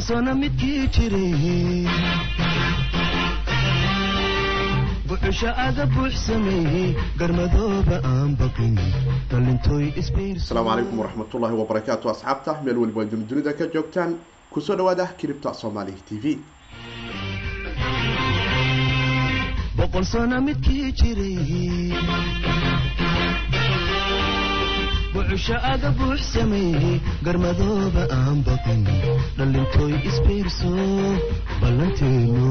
sano midkii jiray buxusha aga buux sameeyey garmadooba aan baqin dhalintooy asalaamu calaykum waraxmatullaahi wabarakaatu asxaabta meel weliba ay dunidunida ka joogtaan ku soo dhawaada kiribta soomaali t v boqol sano midkii jiray buxusha aga buux sameeyey garmadooba aan baqin dhalintooy isbiirso ballanteenu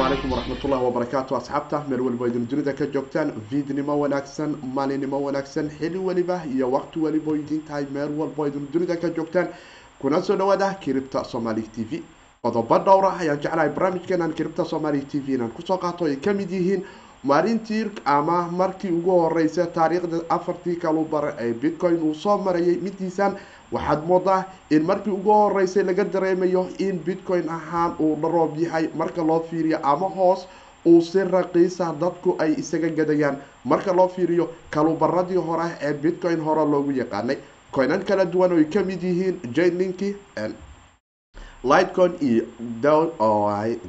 calaykum waraxmatullahi wabarakaatu asxaabta meel weliba ay dunidunida ka joogtaan. Viidnimo wanaagsan maalinimo wanaagsan xili weliba iyo waqti weliba idin tahay meel walba ay dunidunida ka joogtaan kuna soo dhawaada kiribta somali t v qodobo dhowra ayaan jeclahay barnaamijkeenan kiribta somali t v inaan ku soo qaato ay ka mid yihiin maalintii ama markii ugu horeysa taariikhda afartii kalubar ee bitcoin uu soo marayay midiisan waxaad moodaa in markii ugu horeysay laga dareemayo in bitcoin ahaan uu dharoob yahay marka loo fiiriyo ama hoos uu si raqiisa dadku ay isaga gadayaan marka loo fiiriyo kalubaradii hore ee bitcoin hore loogu yaqaanay coinan kala duwan oy ka mid yihiin jlinki lightcoin iyo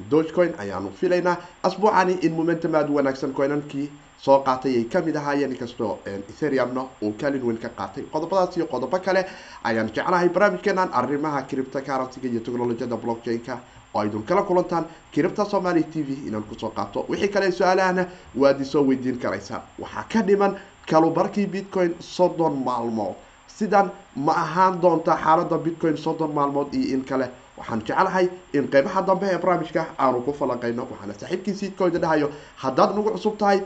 dogecoin ayaanu filaynaa asbuucani in momentum aada wanaagsan coinankii soo qaatay ay ka mid ahaayeen inkastoo etheriumna uu kalin weyn ka qaatay qodobadaas iyo qodobo kale ayaan jeclahay barnaamijkeenan arrimaha cripto currencyga iyo technolojiyada blockchain-ka oo aydun kala kulantaan cripta somali t v inaan ku soo qaato wixii kale su'aalahana waad isoo weydiin karaysaan waxaa ka dhiman kalubarkii bitcoin soddon maalmood sidan ma ahaan doonta xaalada bitcoin soddon maalmood iyo in kale. Waxaan jeclahay in qeybaha dambe ee barnaamijka aanu ku falanqeyno waxaana saaxiibkiisii kooda dhahayo haddaad nagu cusub tahay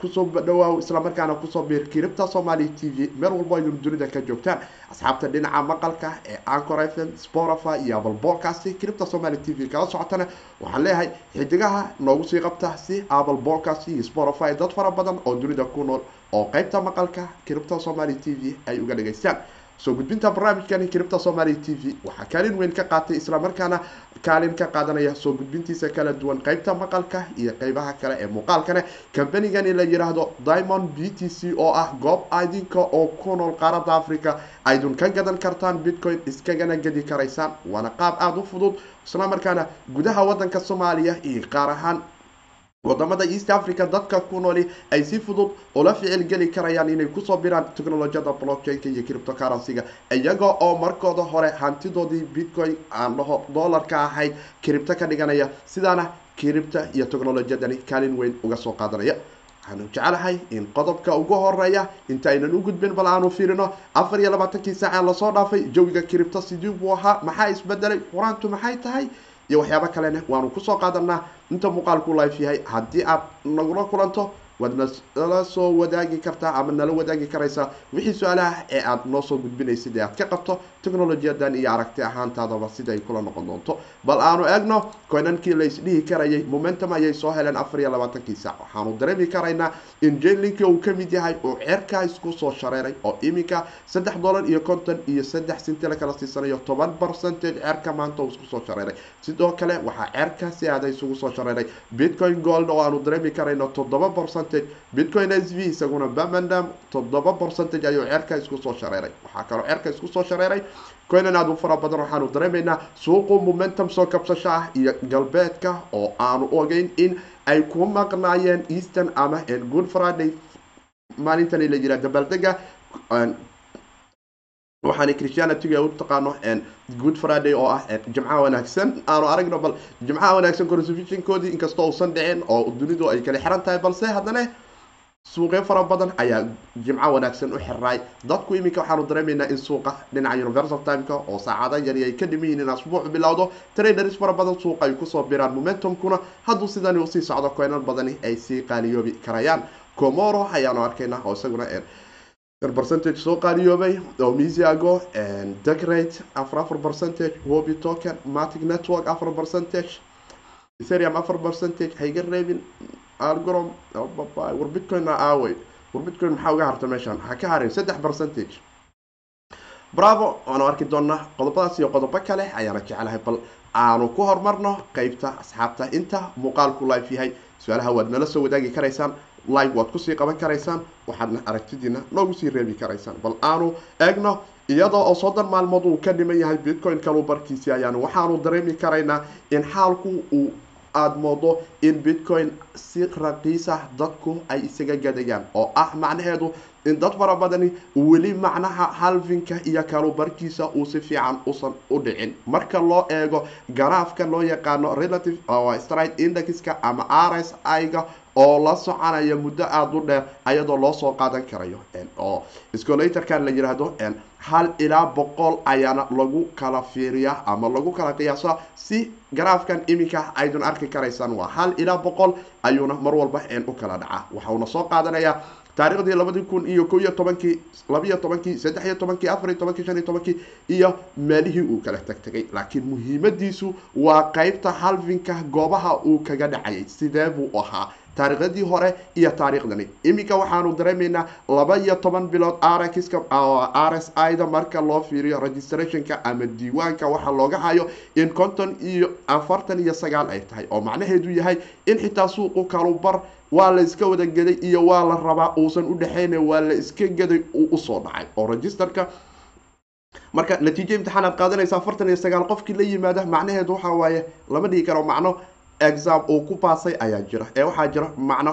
ku soo dhawaaw islamarkaana ku soo biir kiribta somali t v meel walbo aynu dunida ka joogtaan. Asxaabta dhinaca maqalka ee ancor f m spotify iyo apple kiribta somali t v kala socotana. Waxaan leeyahay xidigaha noogu sii qabta si apple podcast iyo spotify dad fara badan oo dunida ku nool oo qeybta maqalka kiribta somali t v ay uga dhageystaan soo gudbinta barnaamijkani kiribta somali t v waxaa kaalin weyn ka qaatay islamarkaana kaalin ka qaadanaya soo gudbintiisa kala duwan qeybta maqalka iyo qeybaha kale ee muuqaalkane. Kambanigani la yidhaahdo diamond b t c oo ah goob idinka oo ku nool qaaradda africa aydun ka gadan kartaan bitcoin iskagana gadi karaysaan. Waana qaab aada u fudud islamarkaana gudaha wadanka soomaaliya iyo qaar ahaan waddamada east africa dadka ku nooli ay si fudud ula ficil geli karayaan inay ku soo biraan technolojiyada blockchain-ka iyo cripto currency-ga iyaga oo markooda hore hantidoodii bitcoin aan dhaho dollarka ahayd cripto ka dhiganaya sidaana cripta iyo technolojiyadani kaalin weyn uga soo qaadanaya. Waxaanu jeclahay in qodobka ugu horreeya inta aynan u gudbin bal aanu fiirino afar iyo labaatankii saaca la soo dhaafay jawiga cripto sidii buu ahaa maxaa isbedelay qur'aantu maxay tahay iyo waxyaabo kalena waanu ku soo qaadanaa inta muuqaalku life yahay haddii aad nagula kulanto waad nala soo wadaagi kartaa ama nala wadaagi karaysaa wixii su'aalaha ee aad noo soo gudbinaysid ee aad ka qabto technolojiyadan iyo aragti ahaantaadaba sida ay kula noqon doonto. Bal aanu eegno coinankii laysdhihi karayay momentum ayay soo heleen afar iyo labaatankii saac. Waxaanu dareemi karaynaa in jlinki uu ka mid yahay uu ceerkaa isku soo shareeray oo iminka saddex dollar iyo konton iyo saddex sinti la kala siisanayo toban percentage ceerka maanta uu isku soo shareeray. Sidoo kale waxaa ceerka si aada isugu soo shareeray. Bitcoin gold oo aanu dareemi karayno toddoba percent bitcoin s v isaguna bamandam toddoba percentage ayuu ceerka isku soo shareeray. Waxaa kaloo ceerka isku soo shareeray coinan aada u fara badan waxaanu dareemaynaa suuqu momentum soo kabsasho ah iyo galbeedka oo aanu ogeyn in. Ay ku maqnaayeen eastern ama good friday maalintani la yiraa dabaaldega waxaana christianitiga u taqaano good friday oo ah jimcaha wanaagsan aanu aragno bal jimcaha wanaagsan constitutionkoodii inkastoo uusan dhicin oo dunidu ay kala xiran tahay balse haddana suuqyo fara badan ayaa jimco wanaagsan u xiraay dadku iminka waxaanu dareemaynaa in suuqa dhinaca universal timeka oo saacada yari ay ka dhiman yihiin in asbuuc bilowdo traders fara badan suuqa ay ku soo biraan momentumkuna hadduu sidani u sii socdo coinan badani ay sii qaaliyoobi karayaan. Comoro ayaanu arkaynaa oo isaguna percentage soo qaaliyoobay. Oo misiago degrate afar afar percentage. Wobi token matic network afar percentage. Ethereum afar percentage. Hayga reebin algorom war bitcoin aawey war bitcoin maxaa uga harta meeshan? Waxaa ka haray saddex percentage. Bravo waanu arki doonaa qodobadaas iyo qodobo kale ayaana jecelahay bal aanu ku horumarno qeybta asxaabta inta muuqaalku live yahay. Su'aalaha waad nala soo wadaagi karaysaan live waad ku sii qaban karaysaan waxaadna aragtidiina noogu sii reebi karaysaan. Bal aanu eegno iyadoo oo soddon maalmood uu ka dhiman yahay bitcoin kalu barkiisii ayaanu waxaanu dareemi karaynaa in xaalku uu aada moodo in bitcoin si raqiisa dadku ay isaga gadayaan oo ah macnaheedu in dad fara badani weli macnaha halvinka iyo kalubarkiisa uu si fiican usan u dhicin. Marka loo eego garaafka loo yaqaano relative stride indexka ama r s i-ga oo la soconaya muddo aada u dheer ayadoo loo soo qaadan karayo oo scolatorkan la yiraahdo hal ilaa boqol ayaana lagu kala fiiriyaa ama lagu kala qiyaasa si garaafkan iminka aydun arki karaysaan waa hal ilaa boqol ayuuna mar walba u kala dhacaa waxauna soo qaadanayaa taariikhdii labadii kun iyo ko iyo tobankii labiyo tobankii saddex iyo tobankii afar iyo tobankii shan iyo tobankii iyo meelihii uu kala tagtegay laakiin muhiimadiisu waa qeybta halvinka goobaha uu kaga dhacayay sidee buu ahaa? Taariikhdii hore iyo taariikhdani. Iminka waxaanu dareemaynaa laba iyo toban bilood rxka r s i-da marka loo fiiriyo registrationka ama diiwaanka. Waxaa looga hayo in konton iyo afartan iyo sagaal ay tahay oo macnaheedu yahay in xitaa suuqu kalubar waa la iska wada geday iyo waa la rabaa uusan u dhexayna waa la iska geday uu u soo dhacay. Oo registerka marka natiijo imtixaan aad qaadanaysa afartan iyo sagaal qofkii la yimaada macnaheedu waxa waaye lama dhigi karo macno exam uu ku baasay ayaa jira. Ee waxaa jira macno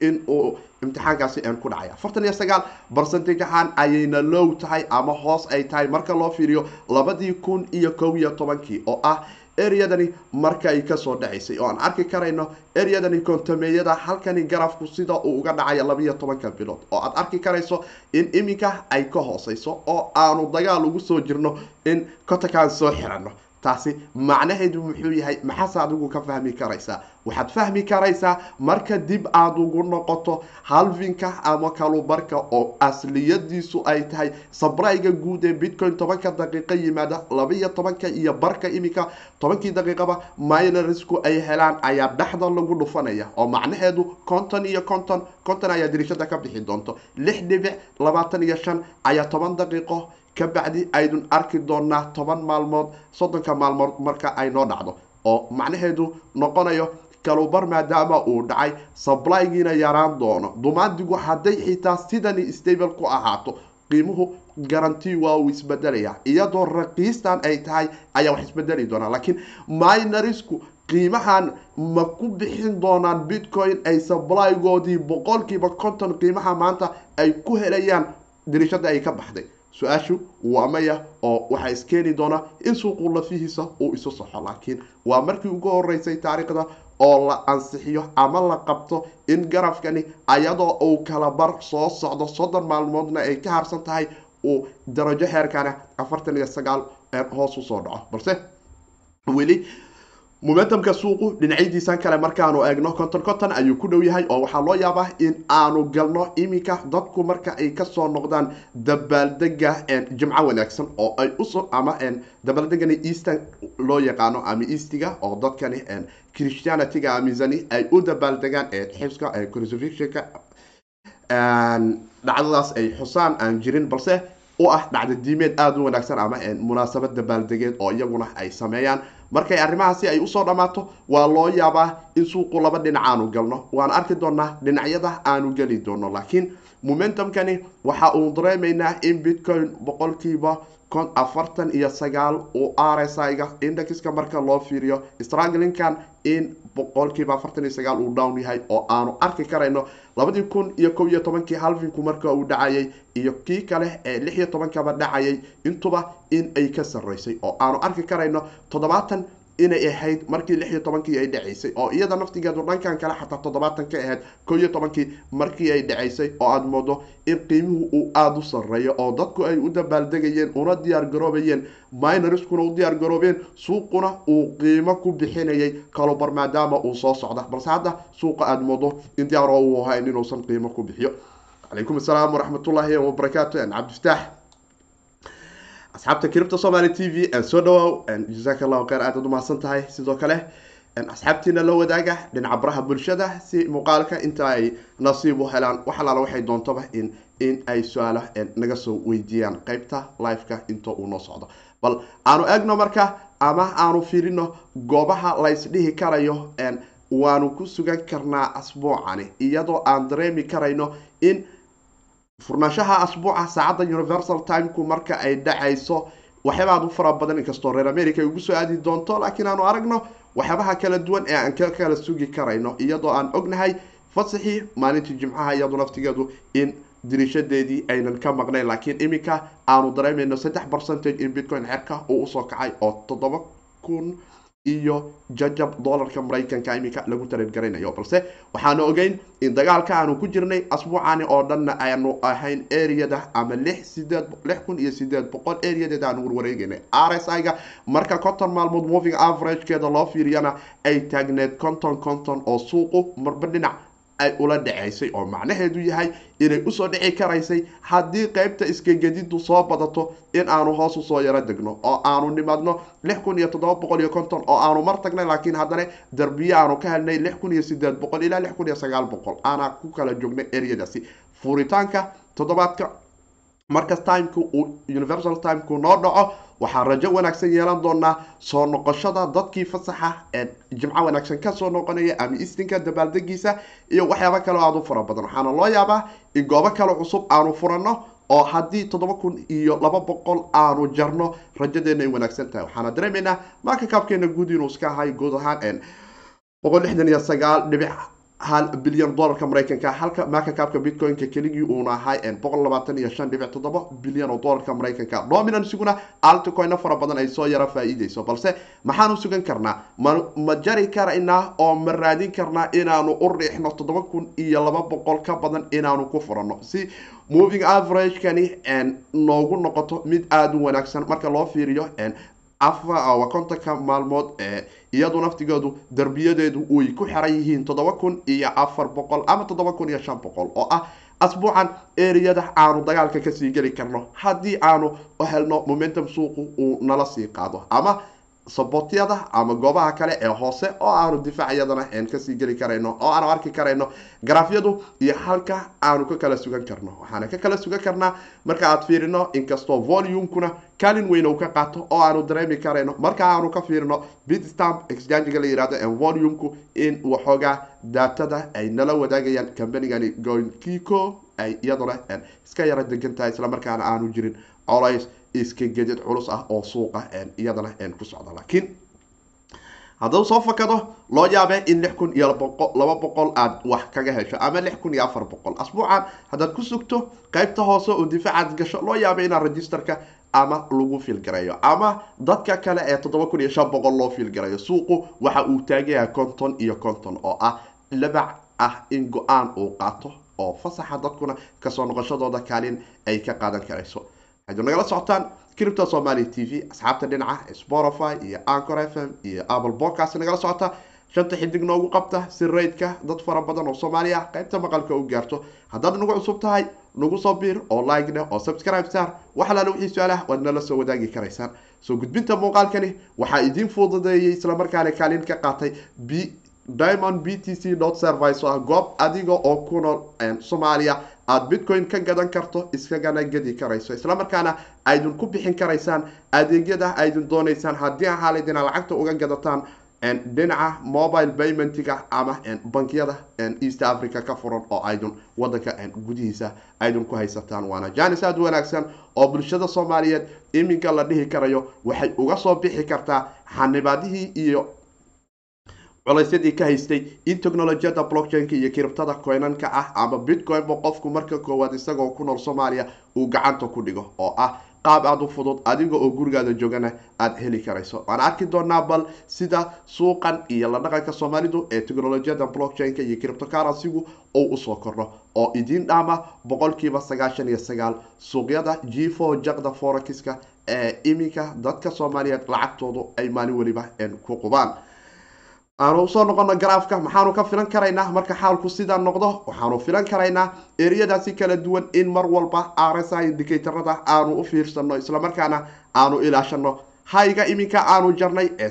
in uu imtixaankaasi n ku dhacay afartan iyo sagaal barcentage ahaan ayayna low tahay ama hoos ay tahay. Marka loo fiiriyo labadii kun iyo kow iyo tobankii oo ah eryadani marka ay ka soo dhacaysay. Oo aan arki karayno eryadani kontameeyada halkani garafku sida uu uga dhacaya labiyo tobanka bilood. Oo aad arki karayso in iminka ay ka hooseyso oo aanu dagaal ugu soo jirno in kotakaan soo xirano taasi macnaheedu muxuu yahay maxaase adigu ka fahmi karaysaa? Waxaad fahmi karaysaa marka dib aada ugu noqoto halvinka ama kalubarka oo asliyadiisu ay tahay sabrayga guud ee bitcoin tobanka daqiiqo yimaada labaiyo tobanka iyo barka iminka tobankii daqiiqaba minorisku ay helaan ayaa dhexda lagu dhufanaya oo macnaheedu konton iyo konton konton ayaa dirishada ka bixi doonto. Lix dhibic labaatan iyo shan ayaa toban daqiiqo ka bacdi aydun arki doonaa toban maalmood soddonka maalmood marka ay noo dhacdo oo macnaheedu noqonayo kalubar maadaama uu dhacay sablygiina yaraan doono. Dumaandigu hadday xitaa sidani stable ku ahaato qiimuhu garanti waa uu isbedelaya iyadoo raqiistan ay tahay ayaa wax isbedeli doonaa laakiin minorisku qiimahan ma ku bixin doonaan bitcoin ay sablygoodii boqolkiiba konton qiimaha maanta ay ku helayaan dirishada ay ka baxday su'aashu waa maya oo waxaa iskeeni doona in suuqu lafihiisa uu isu saxo laakiin waa markii ugu horeysay taariikhda oo la ansixiyo ama la qabto in garafkani ayadoo uu kala bar soo socdo soddon maalmoodna ay ka harsan tahay uu darajo heerkana afartan iyo sagaal hoos u soo dhaco. Balse weli momentumka suuqu dhinacyadiisan kale markaanu eegno konton konton ayuu ku dhow yahay oo waxaa loo yaabaa in aanu galno iminka dadku marka ay ka soo noqdaan dabaaldega jimco wanaagsan oo ay uso ama dabaaldegani eastern loo yaqaano ama eastiga oo dadkani christianityga aaminsani ay u dabaaldegaan xibska crucifixionka dhacdadaas ay xusaan aan jirin balse u ah dhacda diimeed aada u wanaagsan ama munaasabad dabaaldegeed oo iyaguna ay sameeyaan markay arrimahaasi ay u soo dhammaato waa loo yaabaa in suuqu laba dhinac aanu galno. Waan arki doonaa dhinacyada aanu geli doono laakiin momentumkani waxa uu dareemaynaa in bitcoin boqolkiiba afartan iyo sagaal uu r s i-ga indexka marka loo fiiriyo stranglinkan in boqolkiiba afartan iyo sagaal uu down yahay oo aanu arki karayno labadii kun iyo kow iyo tobankii halvinku marka uu dhacayay iyo kii kale ee lix iyo tobankaba dhacayay intuba in ay ka sarreysay oo aanu arki karayno toddobaatan inay ahayd markii lix iyo tobankii ay dhacaysay oo iyada naftigeedu dhankan kale xataa toddobaatan ka ahayd kow iyo tobankii markii ay dhacaysay oo aada moodo in qiimuhu uu aada u sarreeyo oo dadku ay u dabaaldegayeen una diyaar garoobayeen minoriskuna u diyaar garoobeen suuquna uu qiimo ku bixinayay kalobar maadaama uu soo socda. Balse hadda suuqa aada moodo in diyaaro uu ahayn inuusan qiimo ku bixiyo. Calaykum assalaam waraxmatullaahi wabarakaatu cabdifataax asxaabta kiribta somaali t v soo dhawaaw jasaaka allahu kheyr aadaad umahadsan tahay sidoo kale asxaabtiina la wadaaga dhinaca baraha bulshada si muuqaalka inta ay nasiib u helaan wax alaala waxay doontaba in in ay su'aalo naga soo weydiiyaan qeybta liveka inta uu noo socdo bal aanu eegno marka ama aanu fiirino goobaha laysdhihi karayo waanu ku sugan karnaa asbuucani iyadoo aan dareemi karayno in furnaanshaha asbuuca saacadda universal timeku marka ay dhacayso waxyaaba aad u fara badan inkastoo reer america ay ugu soo aadi doonto laakiin aanu aragno waxyaabaha kala duwan ee aan ka kala sugi karayno iyadoo aan ognahay fasaxii maalintii jimcaha iyadu naftigeedu in diriishadeedii aynan ka maqnayn laakiin iminka aanu dareemayno saddex percentage in bitcoin xerka uu u soo kacay oo toddoba kun iyo jajab dollarka maraykanka iminka lagu tareergaraynayo balse waxaanu ogeyn in dagaalka aanu ku jirnay asbuucani oo dhanna aanu ahayn areada ama lix sideed lix kun iyo sideed boqol areadeeda aanu warwareegeynay r s i ga marka konton maalmood moving averagekeeda loo fiiriyana ay taagneed konton konton oo suuqu marba dhinac ay ula dhaceysay oo macnaheedu yahay inay u soo dhici karaysay haddii qeybta iskagedidu soo badato in aanu hoos u soo yaro degno oo aanu nimaadno lix kun iyo toddoba boqol iyo konton oo aanu mar tagnay laakiin haddana darbiye aanu ka helnay lix kun iyo sideed boqol ilaa lix kun iyo sagaal boqol. Aanaa ku kala joognay areadaasi furitaanka toddobaadka markas timeka uu universal timeku noo dhaco waxaan rajo wanaagsan yeelan doonaa soo noqoshada dadkii fasaxa ee jimco wanaagsan ka soo noqonaya ama istinka dabaaldegiisa iyo waxyaaba kale aada u fara badan. Waxaana loo yaabaa in goobo kale cusub aanu furano oo haddii toddoba kun iyo laba boqol aanu jarno rajadeena ay wanaagsan tahay. Waxaana dareemaynaa marka kaabkeena guud inuu iska ahay guud ahaan boqol lixdan iyo sagaal dhibic hal bilyan dolarka maraykanka halka markakaabka bitcoin-ka keligii uuna ahay boqol labaatan iyo shan dhibic toddoba bilyan oo dolarka maraykanka. Dominanciguna alticoino fara badan ay soo yaro faa-iideyso balse maxaanu sugan karnaa ma ma jari karaynaa oo ma raadin karnaa inaanu u riixno toddoba kun iyo laba boqol ka badan inaanu ku furano si moving averagekani noogu noqoto mid aada u wanaagsan marka loo fiiriyo waa kontonka maalmood iyadu naftigeedu darbiyadeedu way ku xiran yihiin toddoba kun iyo afar boqol ama toddoba kun iyo shan boqol oo ah asbuucan ereyada aanu dagaalka ka sii geli karno. Haddii aanu helno momentum suuqu uu nala sii qaado ama sabotyada ama goobaha kale ee hoose oo aanu difaac iyadana ka sii geli karayno oo aanu arki karayno garaafyadu iyo halka aanu ka kala sugan karno. Waxaana ka kala sugan karnaa marka aad fiirino inkastoo volumkuna kaalin weyn uu ka qaato oo aanu dareemi karayno. Marka aanu ka fiirino bitstamp exchangiga la yihahdo volumku in waxoogaa daatada ay nala wadaagayaan combanigani goinkiko ay iyaduna iska yaro degan tahay islamarkaana aanu jirin. Colays iska gedid culus ah oo suuqa iyadana ku socda. Laakiin hadduu soo fakado loo yaabee in lix kun iyo laba boqol aad wax kaga hesho ama lix kun iyo afar boqol. Asbuucan haddaad ku sugto qeybta hoose oo difaacaad gasho loo yaabay inaad registerka ama lagu fiilgareeyo ama dadka kale ee toddoba kun iyo shan boqol loo fiilgareeyo suuqu waxa uu taagayaa konton iyo konton oo ah labac ah in go'aan uu qaato oo fasaxa dadkuna ka soo noqoshadooda kaalin ay ka qaadan karayso waxaydu nagala socotaan cripto somalia t v asxaabta dhinaca spotify iyo ancor m iyo apple podcast nagala socota shanta xidig noogu qabta si raydka dad fara badan oo soomaaliya ah qaybta maqalka u gaarto. Haddaad nagu cusub tahay nagu soo biir oo like oo subscribe star wax alaala wixii su'aalah waad nala soo wadaagi karaysaan. Soo gudbinta muuqaalkani waxaa idiin fududeeyey islamarkaana kaalin ka qaatay b diamond b t c dot service ah goob adiga oo ku nool soomaaliya aada bitcoin ka gadan karto iskagana gadi karayso. Islamarkaana aydin ku bixin karaysaan adeegyada aydin doonaysaan haddii ahaalayd inaad lacagta uga gadataan dhinaca mobile paymentiga ama bankiyada east africa ka furan oo aydin wadanka gudihiisa aydin ku haysataan. Waana janis aada u wanaagsan oo bulshada soomaaliyeed iminka la dhihi karayo waxay uga soo bixi kartaa xanibaadihii iyo culaysyadii ka haystay in technolojiyada blockchainka iyo kiribtada coinanka ah ama bitcoinba qofku marka koowaad isagoo ku nool soomaaliya uu gacanta ku dhigo oo ah qaab aada u fudud adiga oo gurigaada joogana aada heli karayso. Waan arki doonaa bal sida suuqan iyo la dhaqanka soomaalidu ee technolojiyada blockchainka iyo criptocurrencygu uu u soo kordho oo idiin dhaama boqolkiiba sagaashan iyo sagaal suuqyada g four jaqda forexiska ee iminka dadka soomaaliyeed lacagtoodu ay maalin weliba ku qubaan aanu u soo noqono garaafka maxaanu ka filan karaynaa? Marka xaalku sidaa noqdo waxaanu filan karaynaa. Eriyadaasi kala duwan in mar walba r s i indicatorada aanu u fiirsano islamarkaana aanu ilaashano hayga iminka aanu jarnay ee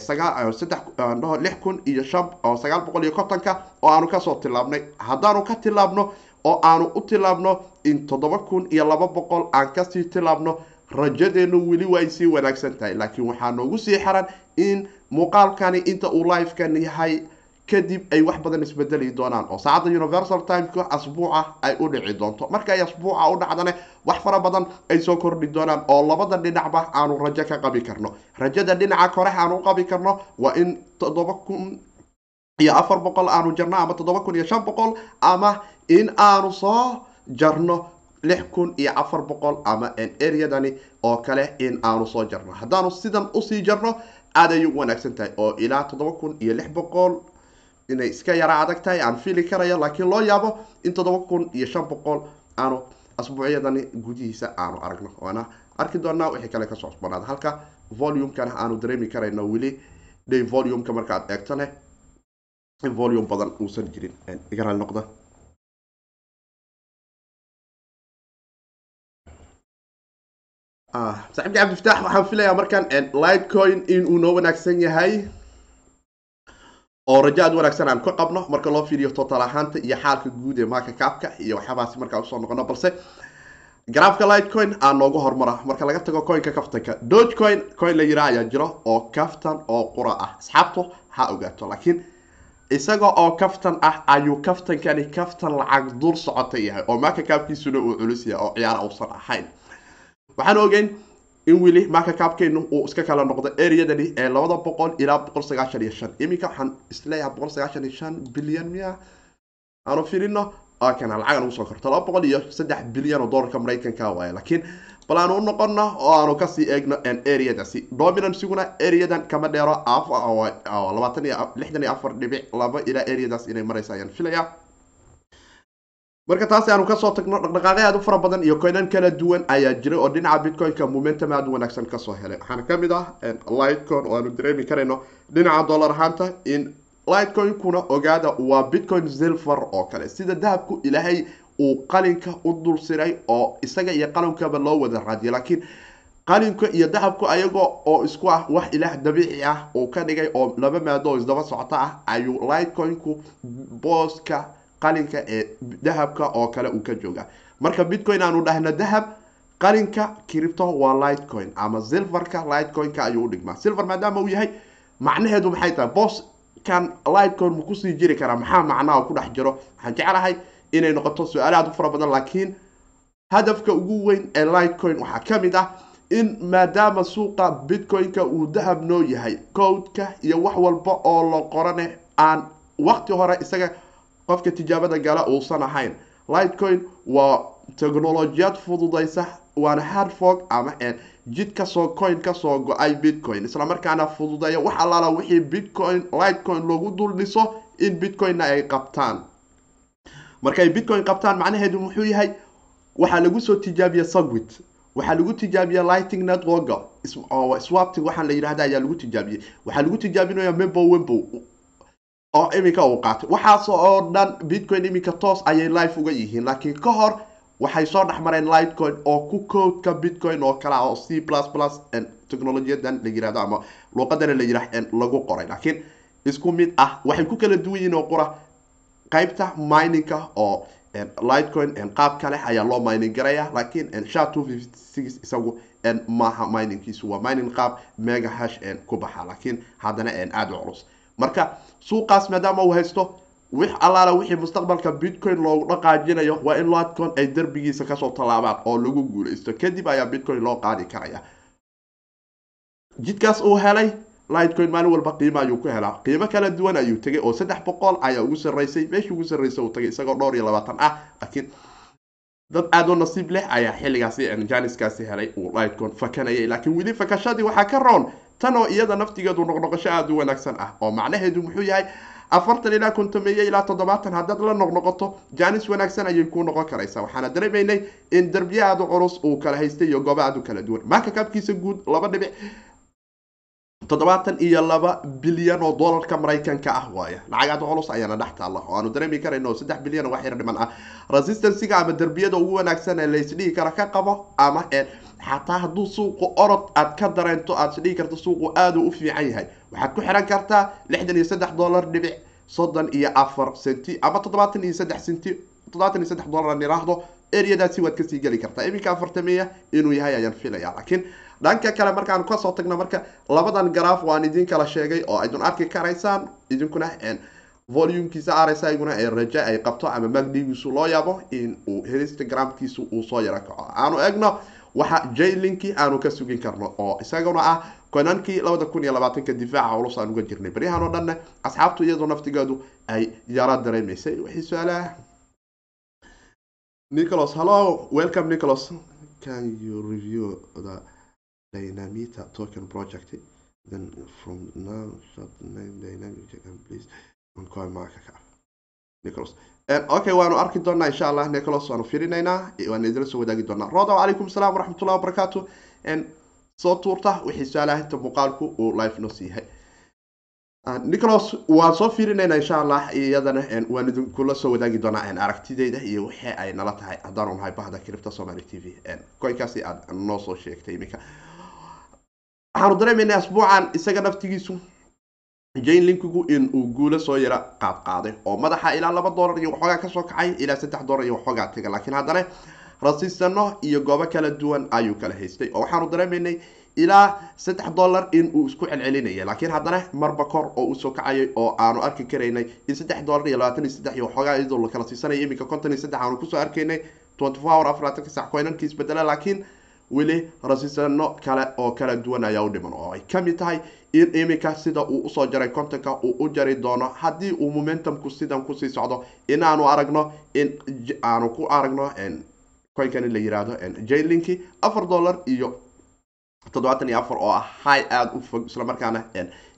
lix kun iyo shan oo sagaal boqol iyo kontonka oo aanu ka soo tilaabnay haddaanu ka tilaabno oo aanu u tilaabno in toddoba kun iyo laba boqol aan ka sii tilaabno rajadeenu weli way sii wanaagsan tahay. Laakiin waxaa noogu sii xiran in muuqaalkani inta uu livekan yahay kadib ay wax badan isbedeli doonaan oo saacadda universal timeka asbuuca ay u dhici doonto. Marka ay asbuuca u dhacdane wax fara badan ay soo kordhi doonaan oo labada dhinacba aanu rajo ka qabi karno. Rajada dhinaca kore aanu u qabi karno waa in toddoba kun iyo afar boqol aanu jarno ama toddoba kun iyo shan boqol ama in aanu soo jarno lix kun iyo afar boqol ama areadani oo kale in aanu soo jarno. Haddaanu sidan u sii jarno aad ay u wanaagsan tahay oo ilaa toddoba kun iyo lix boqol inay iska yara adag tahay aan fili karayo laakiin loo yaabo in toddoba kun iyo shan boqol aanu asbuucyadani gudihiisa aanu aragno. Waana arki doonaa wixii kale ka soo cusbanaada halka volumekana aanu dareemi karayno weli volumeka markaad eegto leh in volume badan uusan jirin. Iga raali noqda saaxiibka cabdifataax waxaan filayaa markaan lightcoin in uu noo wanaagsan yahay oo rajo aad wanaagsan aan ka qabno marka loo fiiriyo total ahaanta iyo xaalka guud ee marka kaabka iyo waxyaabahaasi markaa u soo noqono balse garaafka lightcoin aan noogu hormara. Marka laga tago coinka kaftanka dogecoin coin la yiraa ayaa jiro oo kaftan oo qura ah. Asxaabtu ha ogaato laakiin isaga oo kaftan ah ayuu kaftankani kaftan lacag dul socota yahay oo marka kaabkiisuna uu culus yahay oo ciyaar uusan ahayn waxaan ogeyn in weli marka kaabkeenu uu iska kala noqdo areadani ee labada boqol ilaa boqol sagaashan iyo shan. Iminka waxaan is leeyahay boqol sagaashan iyo shan bilyan miya. Aanu filino kana lacag aan ugu soo korto laba boqol iyo saddex bilyan oo dollarka maraykanka waaye laakiin bal aanu u noqono oo aanu ka sii eegno areadaasi dominansiguna areadan kama dheero labaatan iyo lixdan iyo afar dhibic laba ilaa areadaas inay maraysa ayaan filaya marka taasi aanu ka soo tagno dhaqdhaqaaqyo aad u fara badan iyo coinan kala duwan ayaa jiray oo dhinaca bitcoinka momentum aad u wanaagsan ka soo helay. Waxaana ka mid ah lightcoin oo aanu dareemi karayno dhinaca dollar ahaanta in lightcoin-kuna ogaada waa bitcoin silver oo kale. Sida dahabku ilaahay uu qalinka u dul siray oo isaga iyo qalinkaba loo wada raadiyo laakiin qalinka iyo dahabku ayaga oo isku ah wax ilaah dabiici ah uu ka dhigay oo laba maado oo isdaba socto ah ayuu lightcoin-ku booska qalinka ee dahabka oo kale uu ka jooga. Marka bitcoin aanu dhahno dahab qalinka cripto waa lightcoin ama silverka lightcoin-ka ayuu udhigmaa silver maadaama uu yahay macnaheedu maxay tahay? Boos kan lightcoin ma ku sii jiri karaa maxaa macnaha ku dhex jiro? Waxaan jeclahay inay noqoto su'aal aad u fara badan laakiin hadafka ugu weyn ee lightcoin waxaa ka mid ah in maadaama suuqa bitcoin-ka uu dahab noo yahay cowdka iyo wax walba oo la qorane aan waqti hore isaga qofka tijaabada gala uusan ahayn. Lightcoin waa technolojiyad fududaysa waana hardfog ama jid ka soo coin ka soo go'ay bitcoin. Islamarkaana fududeeya wax allaala wixii bitcoin lightcoin lagu dul dhiso in bitcoinna ay qabtaan. Markay bitcoin qabtaan macnaheedu muxuu yahay? Waxaa lagu soo tijaabiya sagwit waxaa lagu tijaabiya lighting networka swapting waxaan la yidhahda ayaa lagu tijaabiyey waxaa lagu tijaabinaya membo wembo oo iminka uu qaatay. Waxaas oo dhan bitcoin iminka toos ayay life uga yihiin. Laakiin ka hor waxay soo dhexmareen lightcoin oo ku coodka bitcoin oo kale ah oo c plus plus technolojiyadan la yiraahdo ama luuqadana la yirah lagu qoray. Laakiin isku mid ah waxay ku kala duwan yihiin oo qura qaybta miningka oo lightcoin qaab kale ayaa loo mining garaya laakiin sha two fifty six isagu maaha miningkiisu waa mining qaab mega hash ku baxa laakiin haddana aada u culus. Marka suuqaas maadaama uu haysto wix allaala wixii mustaqbalka bitcoin loogu dhaqaajinayo waa in lightcoin ay derbigiisa ka soo tallaabaan oo lagu guuleysto kadib ayaa bitcoin loo qaadi karaya. Jidkaas uu helay lightcoin maalin walba qiimo ayuu ku helaa. Qiimo kala duwan ayuu tegay oo saddex boqol ayaa ugu sarreysay meeshii ugu sarreysay uu tagay isagoo dhowr iyo labaatan ah laakiin dad aada u nasiib leh ayaa xilligaasi janiskaasi helay uu lightcoin fakanayay. Laakiin weli fakashadii waxaa ka roon tan oo iyada naftigeedu noqnoqosho aada u wanaagsan ah oo macnaheedu muxuu yahay afartan ilaa kontomeeye ilaa toddobaatan haddaad la noqnoqoto janis wanaagsan ayay kuu noqon karaysaa. Waxaana dareemaynay in derbiye aada u culus uu kala haystay iyo goobo aada u kala duwan. Marka kaabkiisa guud laba dhibic. toddobaatan iyo laba bilyan oo dollarka maraykanka ah waaya lacag aada u culus ayaana dhex taalla. Oo aanu dareemi karayno oo saddex bilyan oo wax yar dhiman ah. Resistancyga ama derbiyada ugu wanaagsan ee laysdhihi kara ka qabo ama xataa hadduu suuqu orod aad ka dareento aad isdhigi karto suuqu aada u fiican yahay. Waxaad ku xiran kartaa lixdan iyo saddex dollar dhibic soddon iyo afar centi ama toddobaatan iyo saddex centi toddobaatan iyo saddex dollar aan iraahdo areadaasi waad ka sii geli kartaa. Iminka afartameya inuu yahay ayaan filaya laakiin dhanka kale markaan ka soo tagno marka labadan garaaf waan idin kala sheegay oo aydun arki karaysaan. Idinkuna volumkiisa arsa iguna ee raja ay qabto ama magdigiisu loo yaabo in uu uu soo yaro kaco. Aanu egno waxa jaylinki aanu ka sugin karno oo isaguna ah konankii labada kun iyo labaatanka difaaca culus aan uga jirnay. Baryahan oo dhanne asxaabtu iyadoo naftigeedu ay yaro dareemaysay. Wixii su'aalaha nicholas hello. Welcome nicholas. Can you review the dynamita token project? Then from now the name dynamic and please. On coin market cap nicholas okay waanu arki doonaa insha allah nicholas waanu firinaynaa waan idila soo wadaagi doonaa. Roda wacalaykum salaam waraxmatullahi wabarakaatu. Soo tuurta wixii su'aalaha muuqaalku uu live noo siiyahay nicholas waan soo fiirinaynaa insha allah iyadana waan idinkula soo wadaagi doonaa aragtideyda iyo wixii ay nala tahay. Haddaanu nahay bahda cripta somaly t v. Koynkaasi aad noo soo sheegtay iminka. Waxaanu dareemaynaa asbuucan isaga naftigiisu jane linkigu in uu guulo soo yara qaad qaaday oo madaxa ilaa laba dollar iyo waxoogaa ka soo kacay ilaa saddex dollar iyo waxoogaa taga laakiin haddana rasiisano iyo goobo kala duwan ayuu kala haystay oo waxaanu dareemaynay ilaa saddex dollar in uu isku celcelinaya laakiin haddana marba kor oo u soo kacayay oo aanu arki karaynay in saddex dollar iyo labaatan iyo saddex iyo waxoogaa iyadoo la kala siisanaya iminka konton iyo saddex aanu ku soo arkaynay twenty four hour coinanki isbedela laakiin weli rasiisano kale oo kala duwan ayaa u dhiman oo ay ka mid tahay in iminka sida uu u soo jaray contonka uu u jari doono. Haddii uu momentumku sidan ku sii socdo inaanu aragno in aanu ku aragno coinkan in la yiraahdo jlinki afar dollar iyo toddobaatan iyo afar oo ah high aada u fog islamarkaana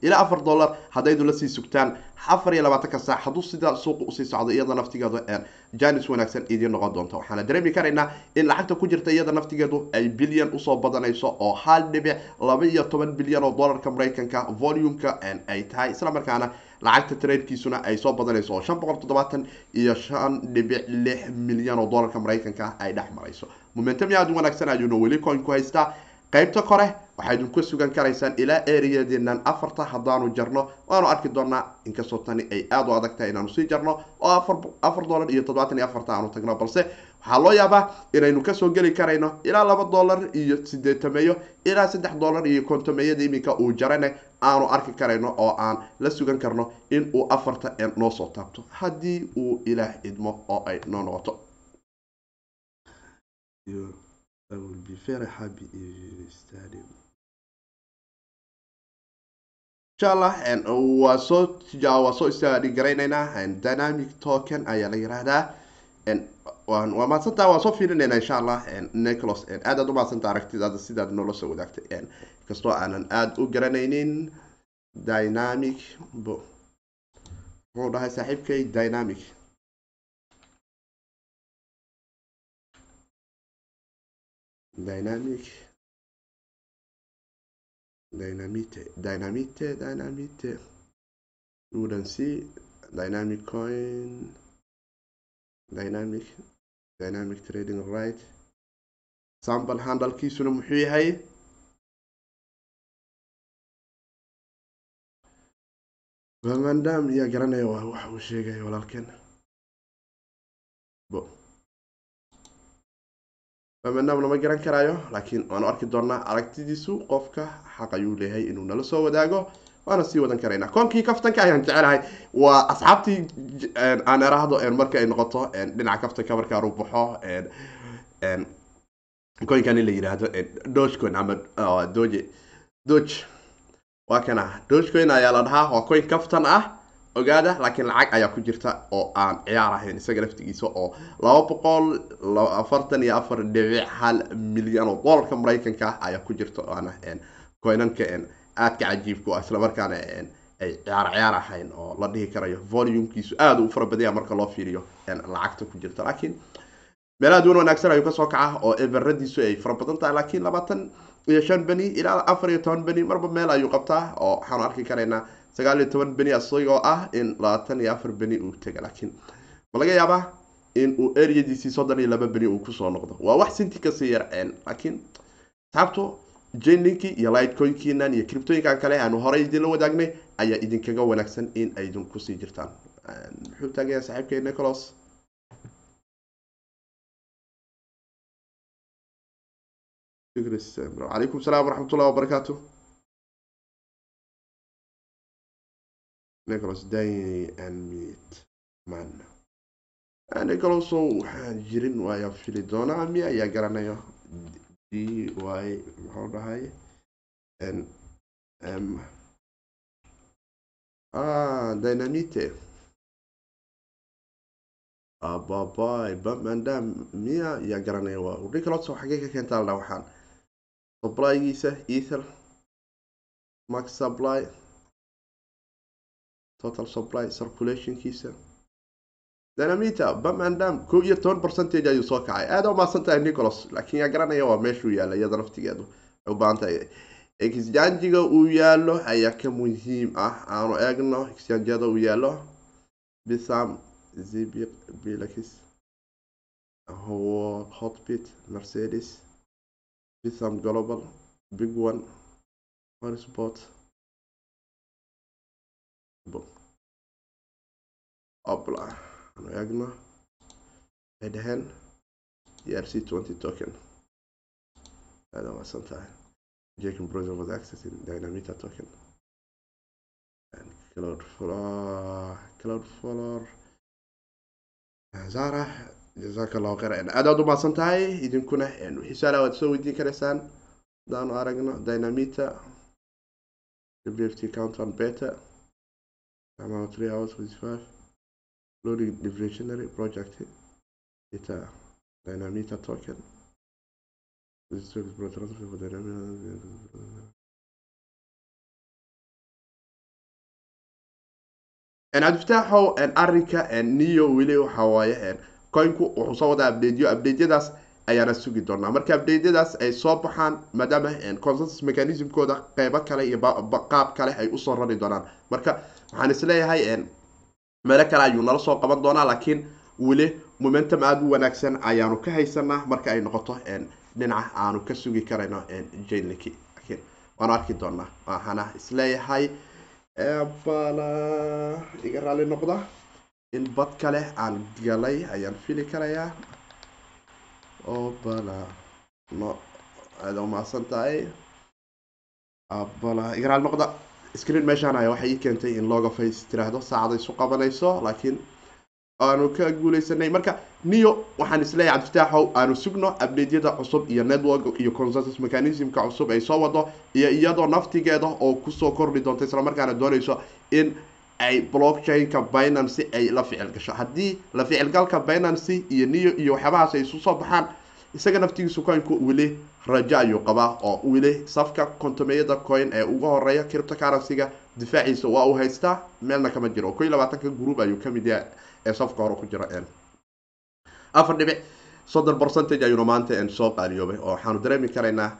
ilaa afar dollar haddaydu la sii sugtaan. Afar iyo labaatanka saac hadduu sidaa suuqa u sii socdo iyada naftigeeda janis wanaagsan idiin noqon doonta waxaana dareemi karaynaa in lacagta ku jirta iyada naftigeedu ay bilyan u soo badanayso oo hal dhibic laba iyo toban bilyan oo dollarka maraykanka volumeka ay tahay islamarkaana lacagta tradekiisuna ay soo badanayso oo shan boqol toddobaatan iyo shan dhibic lix milyan oo dollarka maraykanka ay dhex marayso. Momentum aada u wanaagsan ayuuna weli coin ku haystaa qaybta kore waxaad idinku sugan karaysaan ilaa ereyadeenan afarta haddaanu jarno waanu arki doonaa inkastoo tani ay aada u adag tahay inaanu sii jarno oo afar dollar iyo toddobaatan iyo afarta aanu tagno balse waxaa loo yaabaa inaynu ka soo geli karayno ilaa laba dollar iyo sideetameeyo ilaa saddex dollar iyo kontomeyada iminka uu jarane aanu arki karayno oo aan la sugan karno in uu afarta noo soo taabto haddii uu ilaah idmo oo ay noo noqoto I will be very happy if you study. insha allah waa soo waa soo study garaynaynaa dynamic token ayaa la yiraahdaa waa mahadsantaa waan soo fiirinaynaa insha allah nicholas aad aad u mahadsantaa aragtidaada sidaad noola soo wadaagtay kastoo aanan aada u garanaynin dynamic muxuu dhahay saaxiibkay dynamic dynamic dynamite dynamite dynamite wouldn't see dynamic coin dynamic dynamic trading right sample handlekiisuna muxuu yahay mandam yaa garanaya waxa uu sheegaya walaalkeen mandam lama garan karaayo laakiin waanu arki doonaa aragtidiisu qofka xaq ayuu leeyahay inuu nala soo wadaago waana sii wadan karaynaa koonkii kaftanka ayaan jecelahay waa asxaabtii aan eraahdo marka ay noqoto dhinaca kaftanka markaanu baxo coinkan in la yidhaahdo dogecoin ama doge doge. Waa kana dogecoin ayaa la dhahaa waa coin kaftan ah ogaada laakiin lacag ayaa ku jirta oo aan ciyaar ahayn isaga laftigiisa oo laba boqol afartan iyo afar dhibic hal milyan oo dollarka maraykanka ah ayaa ku jirta oana coinanka aadka cajiibka ah islamarkaana ay ciyaar ciyaar ahayn oo la dhihi karayo. Volumkiisu aada u fara badanya marka loo fiiriyo lacagta ku jirta. Laakiin meelaha duwan wanaagsan ayuu ka soo kaca oo everadiisu ay fara badan tahay. Laakiin labaatan iyo shan beni ilaa afar iyo toban beni marba meel ayuu qabtaa oo waxaanu arki karaynaa sagaal iyo toban beni isagoo ah in labaatan iyo afar beni uu tega laakiin ma laga yaabaa in uu ereyadiisii soddon iyo laba beni uu ku soo noqdo. Waa wax sinti ka sii yarceen laakiin asxaabtu jenlinki iyo lightcoinkiinan iyo criptooyinkan kale aanu horey idinla wadaagnay ayaa idinkaga wanaagsan in ay idinku sii jirtaan. Muxuu taagaya saaxiibkay nicholas? Calaykum salaam waraxmatullahi wabarakaatu nicholas day and meet man nicoloso waxaan jirin waaya fili doonaa miya ayaa garanayo d y muxuu dhahay? N m. Ah dynamite. Ababai bamandam miya ayaa garanaya waa nicolos xagee ka keentaa la waxaan. Supplygiisa ether max supply total supply circulationkiisa. Dynamita bamandam ko iyo toban percentage ayuu soo kacay. Aada umaasan tahay nicholas laakiin yaa garanaya waa meeshuu yaalla iyada naftigeedu ay u baahan tahay exjanjiga uu yaalo ayaa ka muhiim ah. Aanu eegno exjanjiyada uu yaalo bisam zibiq bilakis hotbit mercedes bisam global big one hotspot opla. Aanu eegno waxay dhaheen r c twenty token. Aada umaasan tahay Jacob browser was accessing Dynamita token. And Cloudflare, Cloudflare, Zara, jazakallahu khairan. aad aad u mahadsan tahay idinkuna wixii su'aalaha waad soo weydiin karaysaan hadaanu aragno Dynamita, WFT count on beta, amount three hours with five, loading deflationary project, data, Dynamita token. cabdiftaaxow arinka niyo weli waxa waaye coinku wuxuu soo wadaa updateyo updateyadaas ayaana sugi doonaa. Marka updateyadaas ay soo baxaan maadaama consensus mechanismkooda qeybo kale iyo qaab kale ay u soo rari doonaan. Marka waxaan is leeyahay meelo kale ayuu nala soo qaban doonaa laakiin weli momentum aada u wanaagsan ayaanu ka haysanaa marka ay noqoto dhinaca aanu ka sugi karayno jaynliki lakiin waanu arki doonaa waxaana is leeyahay bala iga raali noqda. In bad kale aan galay ayaan fili karayaa oo bala no aada umahadsan tahay bala iga raali noqda. Screen meeshaan aya waxay ii keentay in looga face tiraahdo saacada isu qabanayso laakiin aanu ka guuleysanay marka niyo waxaan is leeyahay cabdiftaaxow aanu sugno updateyada cusub iyo network iyo consensus mechanismka cusub ay soo wado iyo iyadoo naftigeeda oo ku soo kordhi doonta islamarkaana doonayso in ay blockchainka binancy ay la ficil gasho. Haddii la ficilgalka binancy iyo niyo iyo waxyaabahaas ay isu soo baxaan isaga naftigiisu coinku weli rajo ayuu qabaa oo weli safka kontomeyada coin ee uga horreeya cryptocurrency-ga difaaciisa waa uu haystaa. Meelna kama jiro. Ko iyo labaatanka group ayuu ka mid yahay ee safka hore ku jira afar dhibic soddon percentage ayuuna maanta soo qaaliyoobay oo waxaanu dareemi karaynaa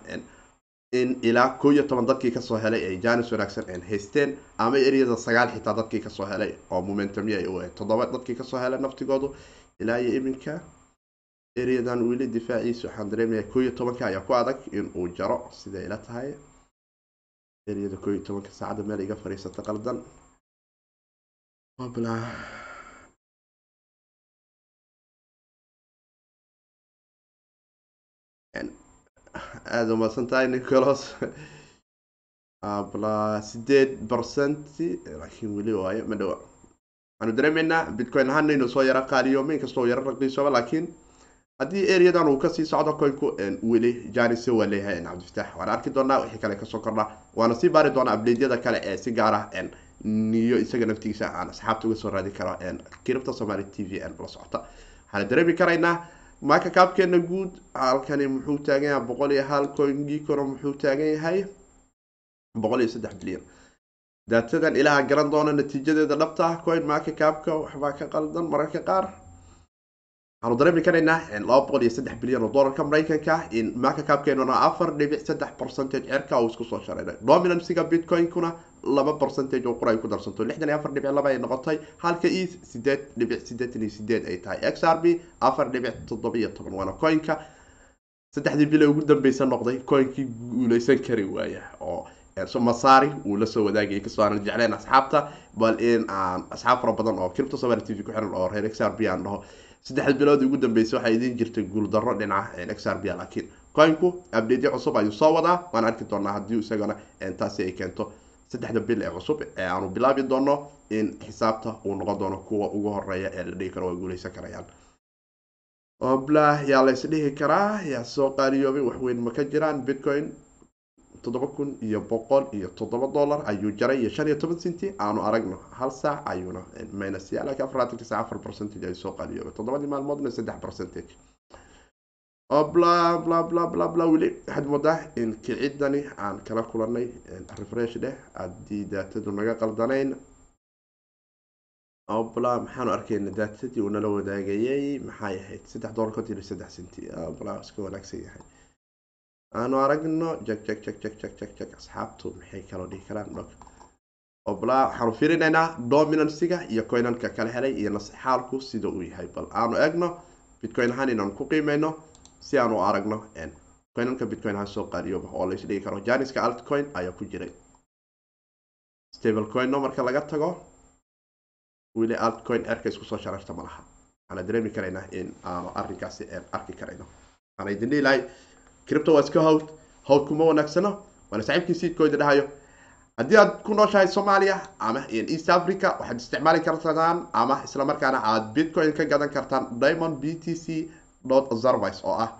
in ilaa koo iyo toban dadkii ka soo helay ay janis wanaagsan haysteen ama eryada sagaal xitaa dadkii ka soo helay oo momentumya ay u ahayd toddoba dadkii ka soo helay naftigoodu ilaa iyo iminka eryadan weli difaaciisa waxaan dareemaya koo iyo tobanka ayaa ku adag in uu jaro siday ila tahay. Eryada koo iyo tobanka saacadda meel iga fadhiisata qaldan aada umaasan tahay nicolos bla sideed percent laakiin weli waayo ma dhawa. Waxaanu dareemeynaa bitcoin ahaana inuu soo yaro qaaliyooma inkastoo yaro raqiisooba laakiin haddii areadan uu ka sii socdo coinku weli janise waa leeyahay cabdifataax waana arki doonaa wixii kale ka soo kordha waana sii baari doonaa updateyada kale ee si gaar ah niyo isaga naftigiisa aan asxaabta uga soo raadi karo kiribta somaali t v la socota. Waxaana dareemi karaynaa marka kaabkeena guud halkani muxuu taagan yahay boqol iyo hal coingikona muxuu taagan yahay boqol iyo saddex bilyan. Daatadan ilaha garan doona natiijadeeda dhabta coin marka kaabka waxbaa ka qaldan mararka qaar waxaanu dareemi karaynaa laba boqol iyo saddex bilyan oo dollarka maraykanka. In marka kaabkeenuna afar dhibic saddex percentage cerka uu isku soo shareeray dominancyga bitcoin-kuna laba percentage oo qura ku darsanto. Lixdan iyo afar dhibic laba ay noqotay. Halka e sideed dhibic sideetan iyo sideed ay tahay. X r b afar dhibic toddoba iyo toban. Waana coinka saddexdii bil ugu dambeysa noqday. Coinkii guuleysan kari waaya oo masaari uu la soo wadaagayay ka soo aanan jecleen asxaabta. Bal in aan asxaab fara badan oo cripto v ku xiran oo reer x r b aan dhaho saddexda bilood ugu dambeysay waxaa idiin jirtay guuldarro dhinaca x r b laakiin coinku updateyo cusub ayuu soo wadaa. Waan arki doonaa haddii isagana taasi ay keento saddexda bil ee cusub ee aanu bilaabi doono in xisaabta uu noqon doono kuwa ugu horreeya ee la dhihi karo waa guuleysan karayaan. Oblah yaa la isdhihi karaa? Yaa soo qaaliyoobay? Waxweyn ma ka jiraan? Bitcoin toddoba kun iyo boqol iyo toddoba dollar ayuu jaray iyo shan iyo toban cinti aanu aragno hal saac ayuuna minus ya laakiin afarlaatanka saac afar percentage ayuu soo qaaliyoobay toddobadii maalmoodna saddex percentage. Oo bla bla bla bla bla weli. Waxaad moodaa in kicidani aan kala kulanay refresh dheh. Haddii daatadu naga qaldanayn. Oo bla maxaanu arkayna daatadii uu nala wadaagayay. Maxay ahayd? Saddex dollar konton iyo saddex cinti bla iska wanaagsan yahay aanu aragno jag asxaabtu maxay kaloo dhihi karaan dhog. Obla waxaanu fiirinaynaa dominansiga iyo coinanka kala helay iyo nasxaalku sida uu yahay. Bal aanu egno bitcoin ahaan inaanu ku qiimeyno si aanu aragno coinanka bitcoin ahaan soo qaadiyooba oo la isdhigi karo. Janiska altcoin ayaa ku jiray. Stable coinno marka laga tago weli altcoin erka isku soo shararta ma laha. Waxaana dareemi karaynaa in aanu arrinkaasi arki karayno. Waxaana idin dhihi cripto waa iska hawd hawd kuma wanaagsano waana saaxiibkii siidkooda dhahayo. Haddii aad ku nooshahay soomaaliya ama east africa waxaad isticmaali kartaan ama islamarkaana aad bitcoin ka gadan kartaan diamond b t c service oo ah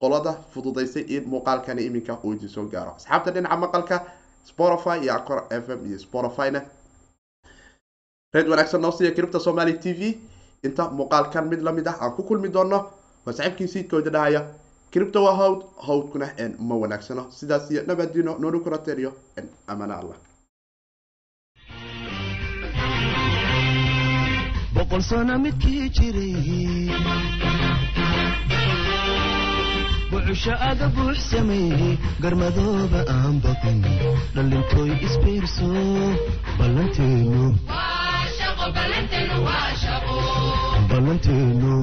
qolada fududaysay in muuqaalkani iminka uu idin soo gaaro. Asxaabta dhinaca maqalka spotify iyo acor f m iyo spotifyna reed wanaagsan noo siiya cripto somaly t v. Inta muuqaalkan mid la mid ah aan ku kulmi doono waa saaxiibkii siidkooda dhahaya cripto waa hawd hawdkuna ma wanaagsano. Sidaas iyo nabadino noonu kurateriyo amana allah. Boqol sano midkii jiray. Bucusho aga buux sameeyey garmadooba aan baqin dhallintooy isbiirso ballanteenu. Ballanteenu